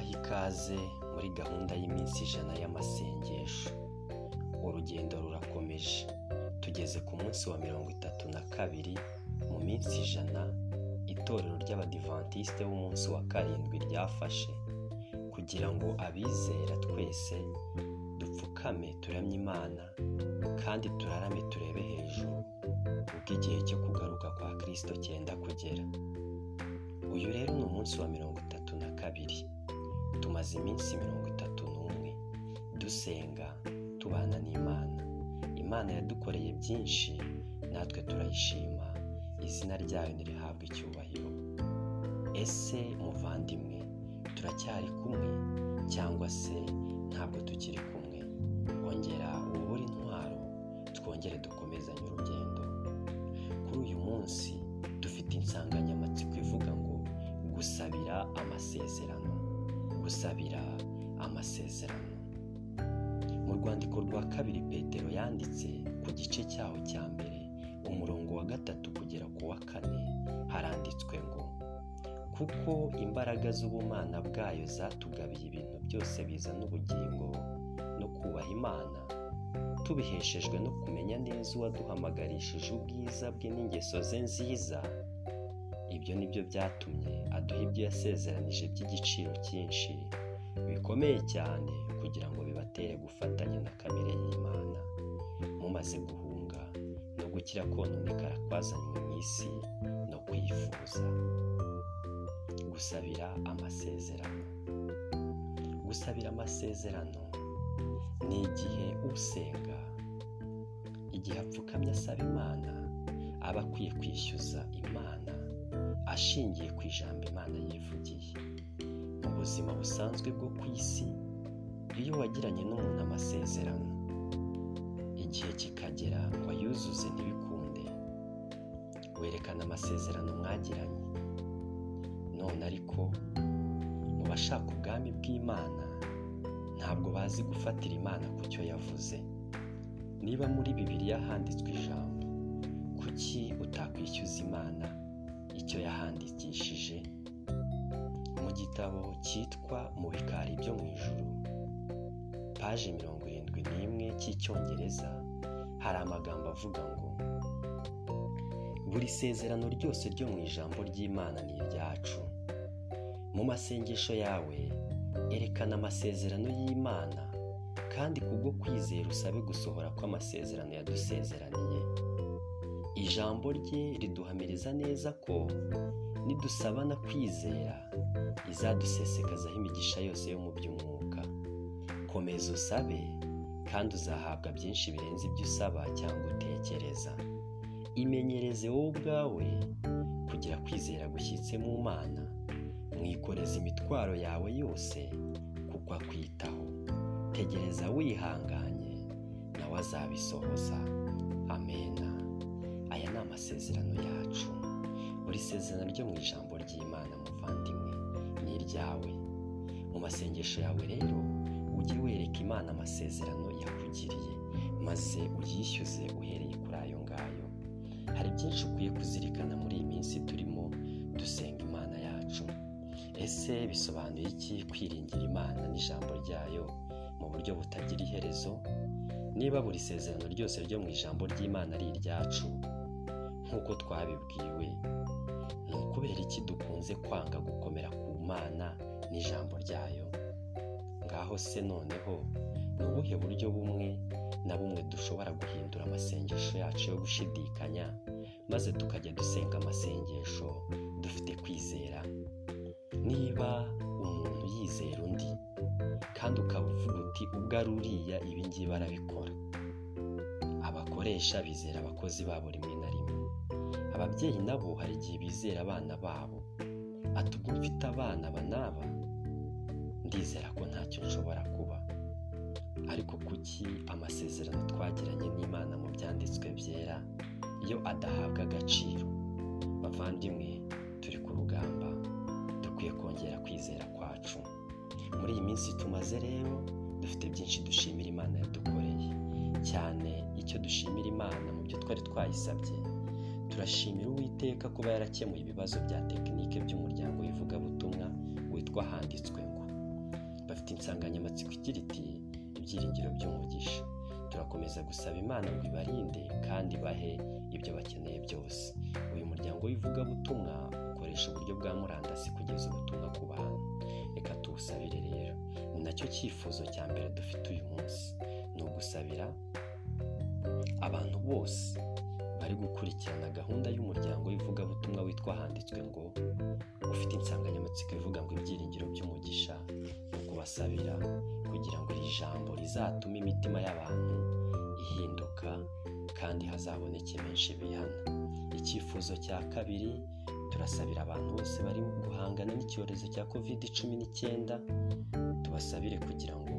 kubaha ikaze muri gahunda y'iminsi ijana y'amasengesho. Urugendo rurakomeje. Tugeze ku munsi wa mirongo itatu na kabiri mu minsi ijana itorero ry'abadivantisite b'umunsi wa karindwi ryafashe. Kugira ngo abizera twese dupfukame turamye imana kandi turarame turebe hejuru ubwo igihe cyo kugaruka kwa kirisito cyenda kugera. Uyu rero ni umunsi wa mirongo itatu na kabiri. Tumaze iminsi mirongo itatu n'umwe dusenga tubana n'imana. Imana yadukoreye byinshi natwe turayishima. Izina ryayo ntirihabwe icyubahiro. Ese muvandimwe turacyari kumwe? Cyangwa se ntabwo tukiri kumwe? Ongera ubure intwaro twongere dukomezanye urugendo. Kuri uyu munsi dufite insanganyamatsiko ivuga ngo gusabira amasezerano. Gusabira amasezerano. Mu rwandiko rwa kabiri petero yanditse ku gice cyaho cya mbere umurongo wa gatatu kugera ku wa kane haranditswe ngo kuko imbaraga z'ubumana bwayo zatugabiye ibintu byose bizana ubugingo no kubaha imana tubiheshejwe no kumenya neza uwaduhamagarishije ubwiza bwe n'ingeso ze nziza ibyo ni byo byatumye aduha ibyo yasezeranije by'igiciro cyinshi bikomeye cyane kugira ngo bibatere gufatanya na kamere y'imana. Mumaze guhunga no gukira kononekara kwazanywe mu isi no kwifuza. Gusabira amasezerano. Gusabira amasezerano ni igihe usenga igihe apfukamye asaba imana aba akwiye kwishyuza imana. Ashingiye ku ijambo imana yivugiye. Mu buzima busanzwe bwo ku isi iyo wagiranye n'umuntu amasezerano igihe kikagera ngo ayuzuze ntibikunde werekana amasezerano mwagiranye. None ariko mu bashaka ubwami bw'imana ntabwo bazi gufatira imana ku cyo yavuze. Niba muri bibiliya handitswe ijambo kuki utakwishyuza imana? Icyo yahandikishije mu gitabo cyitwa mu bikari byo mu ijuru paje mirongo irindwi n'imwe cy'icyongereza hari amagambo avuga ngo buri sezerano ryose ryo mu ijambo ry'imana ni iryacu. Mu masengesho yawe erekana amasezerano y'imana kandi kubwo kwizera usabe gusohora kw'amasezerano yadusezeraniye. Ijambo rye riduhamiriza neza ko nidusabana kwizera izadusesekazaho imigisha yose yo mu by'umwuka. Komeza usabe kandi uzahabwa byinshi birenze ibyo usaba cyangwa utekereza. Imenyereze wowe ubwawe kugira kwizera gushyitse mu mana. Mwikoreza imitwaro yawe yose kuko akwitaho tegereza wihanganye nawe azabisohoza. Amasezerano yacu buri sezerano ryo mu ijambo ry'imana muvandimwe ni iryawe. Mu masengesho yawe rero ujye wereka imana amasezerano yakugiriye maze uyishyuze uhereye kuri ayo ngayo. Hari byinshi ukwiye kuzirikana muri iyi minsi turimo dusenga imana yacu. Ese bisobanuye iki kwiringira imana n'ijambo ryayo mu buryo butagira iherezo? Niba buri sezerano ryose ryo mu ijambo ry'imana ari iryacu nk'uko twabibwiwe ni ukubera iki dukunze kwanga gukomera ku mana n'ijambo ryayo? Ngaho se noneho ni ubuhe buryo bumwe na bumwe dushobora guhindura amasengesho yacu yo gushidikanya maze tukajya dusenga amasengesho dufite kwizera? Niba umuntu yizera undi kandi ukaba uvuga uti ubwo ari uriya ibi ngibi arabikora abakoresha bizera abakozi babo rimwe na rimwe. Ababyeyi nabo hari igihe bizera abana babo. Ati ubwo mfite abana aba n'aba ndizera ko ntacyo nshobora kuba. Ariko kuki amasezerano twagiranye n'imana mu byanditswe byera? Iyo adahabwa agaciro. Bavandimwe turi ku rugamba. Dukwiye kongera kwizera kwacu. Muri iyi minsi tumaze rero dufite byinshi dushimira imana yadukoreye. Cyane icyo dushimira imana mu byo twari twayisabye. Turashimira uwiteka kuba yarakemuye ibibazo bya tekinike by'umuryango w'ivugabutumwa witwa handitswe ngo dufite insanganyamatsiko igira iti ibyiringiro by'umugisha. Turakomeza gusaba imana ngo ibarinde kandi bahe ibyo bakeneye byose. Uyu muryango w'ivugabutumwa ukoresha uburyo bwa murandasi kugeza ubutumwa ku bantu. Reka tuwusabire rero. Ni na cyo cyifuzo cya mbere dufite uyu munsi. Ni ugusabira abantu bose bari gukurikirana gahunda y'umuryango w'ivugabutumwa witwa handitswe ngo ufite insanganyamatsiko ivuga ngo ibyiringiro by'umugisha ni ukubasabira kugira ngo iri jambo rizatume imitima y'abantu ihinduka kandi hazaboneke benshi bihana. Icyifuzo cya kabiri turasabira abantu bose bari guhangana n'icyorezo cya covid cumi n'icyenda tubasabire kugira ngo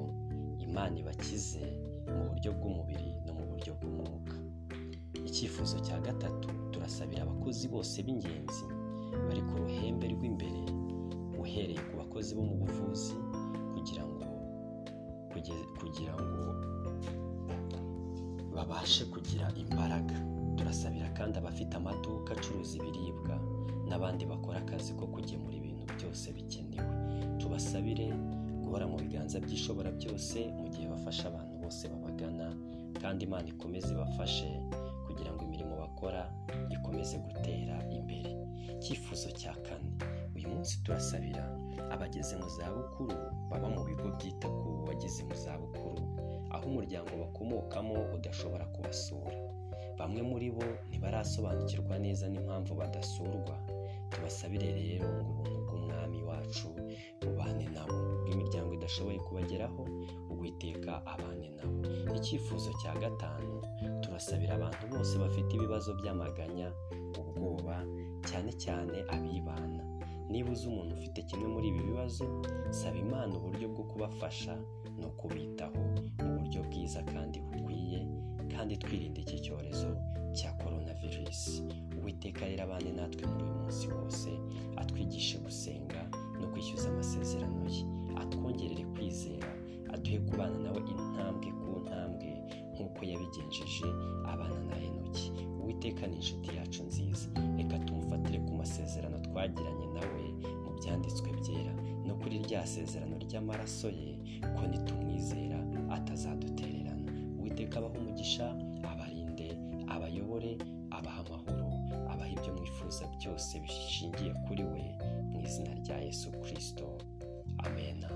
imana ibakize mu buryo bw'umubiri no mu buryo bw'umwuka. Icyifuzo cya gatatu turasabira abakozi bose b'ingenzi bari ku ruhembe rw'imbere uhereye ku bakozi bo mu buvuzi kugira ngo kugira ngo babashe kugira imbaraga. Turasabira kandi abafite amaduka acuruza ibiribwa n'abandi bakora akazi ko kugemura ibintu byose bikenewe. Tubasabire guhora mu biganza by'ishobora byose mu gihe bafasha abantu bose babagana kandi imana ikomeze ibafashe kugira ngo imirimo bakora ikomeze gutera imbere. Icyifuzo cya kane uyu munsi turasabira abageze mu zabukuru baba mu bigo byita ku bageze mu zabukuru aho umuryango bakomokamo udashobora kubasura. Bamwe muri bo ntibarasobanukirwa neza n'impamvu badasurwa. Tubasabire rero ngo ubuntu bw'umwami wacu bubane nabo bw'imiryango idashoboye kubageraho uwiteka abane nabo icyifuzo cya gatanu turasabira abantu bose bafite ibibazo by'amaganya ubwoba cyane cyane abibana. Niba uzi umuntu ufite kimwe muri ibi bibazo saba imana uburyo bwo kubafasha no kubitaho mu buryo bwiza kandi bukwiye kandi twirinde iki cyorezo cya korona virusi uwiteka rero abane natwe muri uyu munsi wose atwigishe gusenga no kwishyuza amasezerano ye. Atwongerere kwizera aduhe kubana nawe intambwe ku ntambwe. Nk'uko yabigenjeje abana na henoki uwiteka ni inshuti yacu nziza. Reka tumufatire ku masezerano twagiranye nawe mu byanditswe byera. No kuri rya sezerano ry'amaraso ye ko nitumwizera atazadutererana. Uwiteka abaha umugisha abarinde abayobore abaha amahoro abaha ibyo mwifuza byose bishingiye kuri we mu izina rya yesu kirisito amena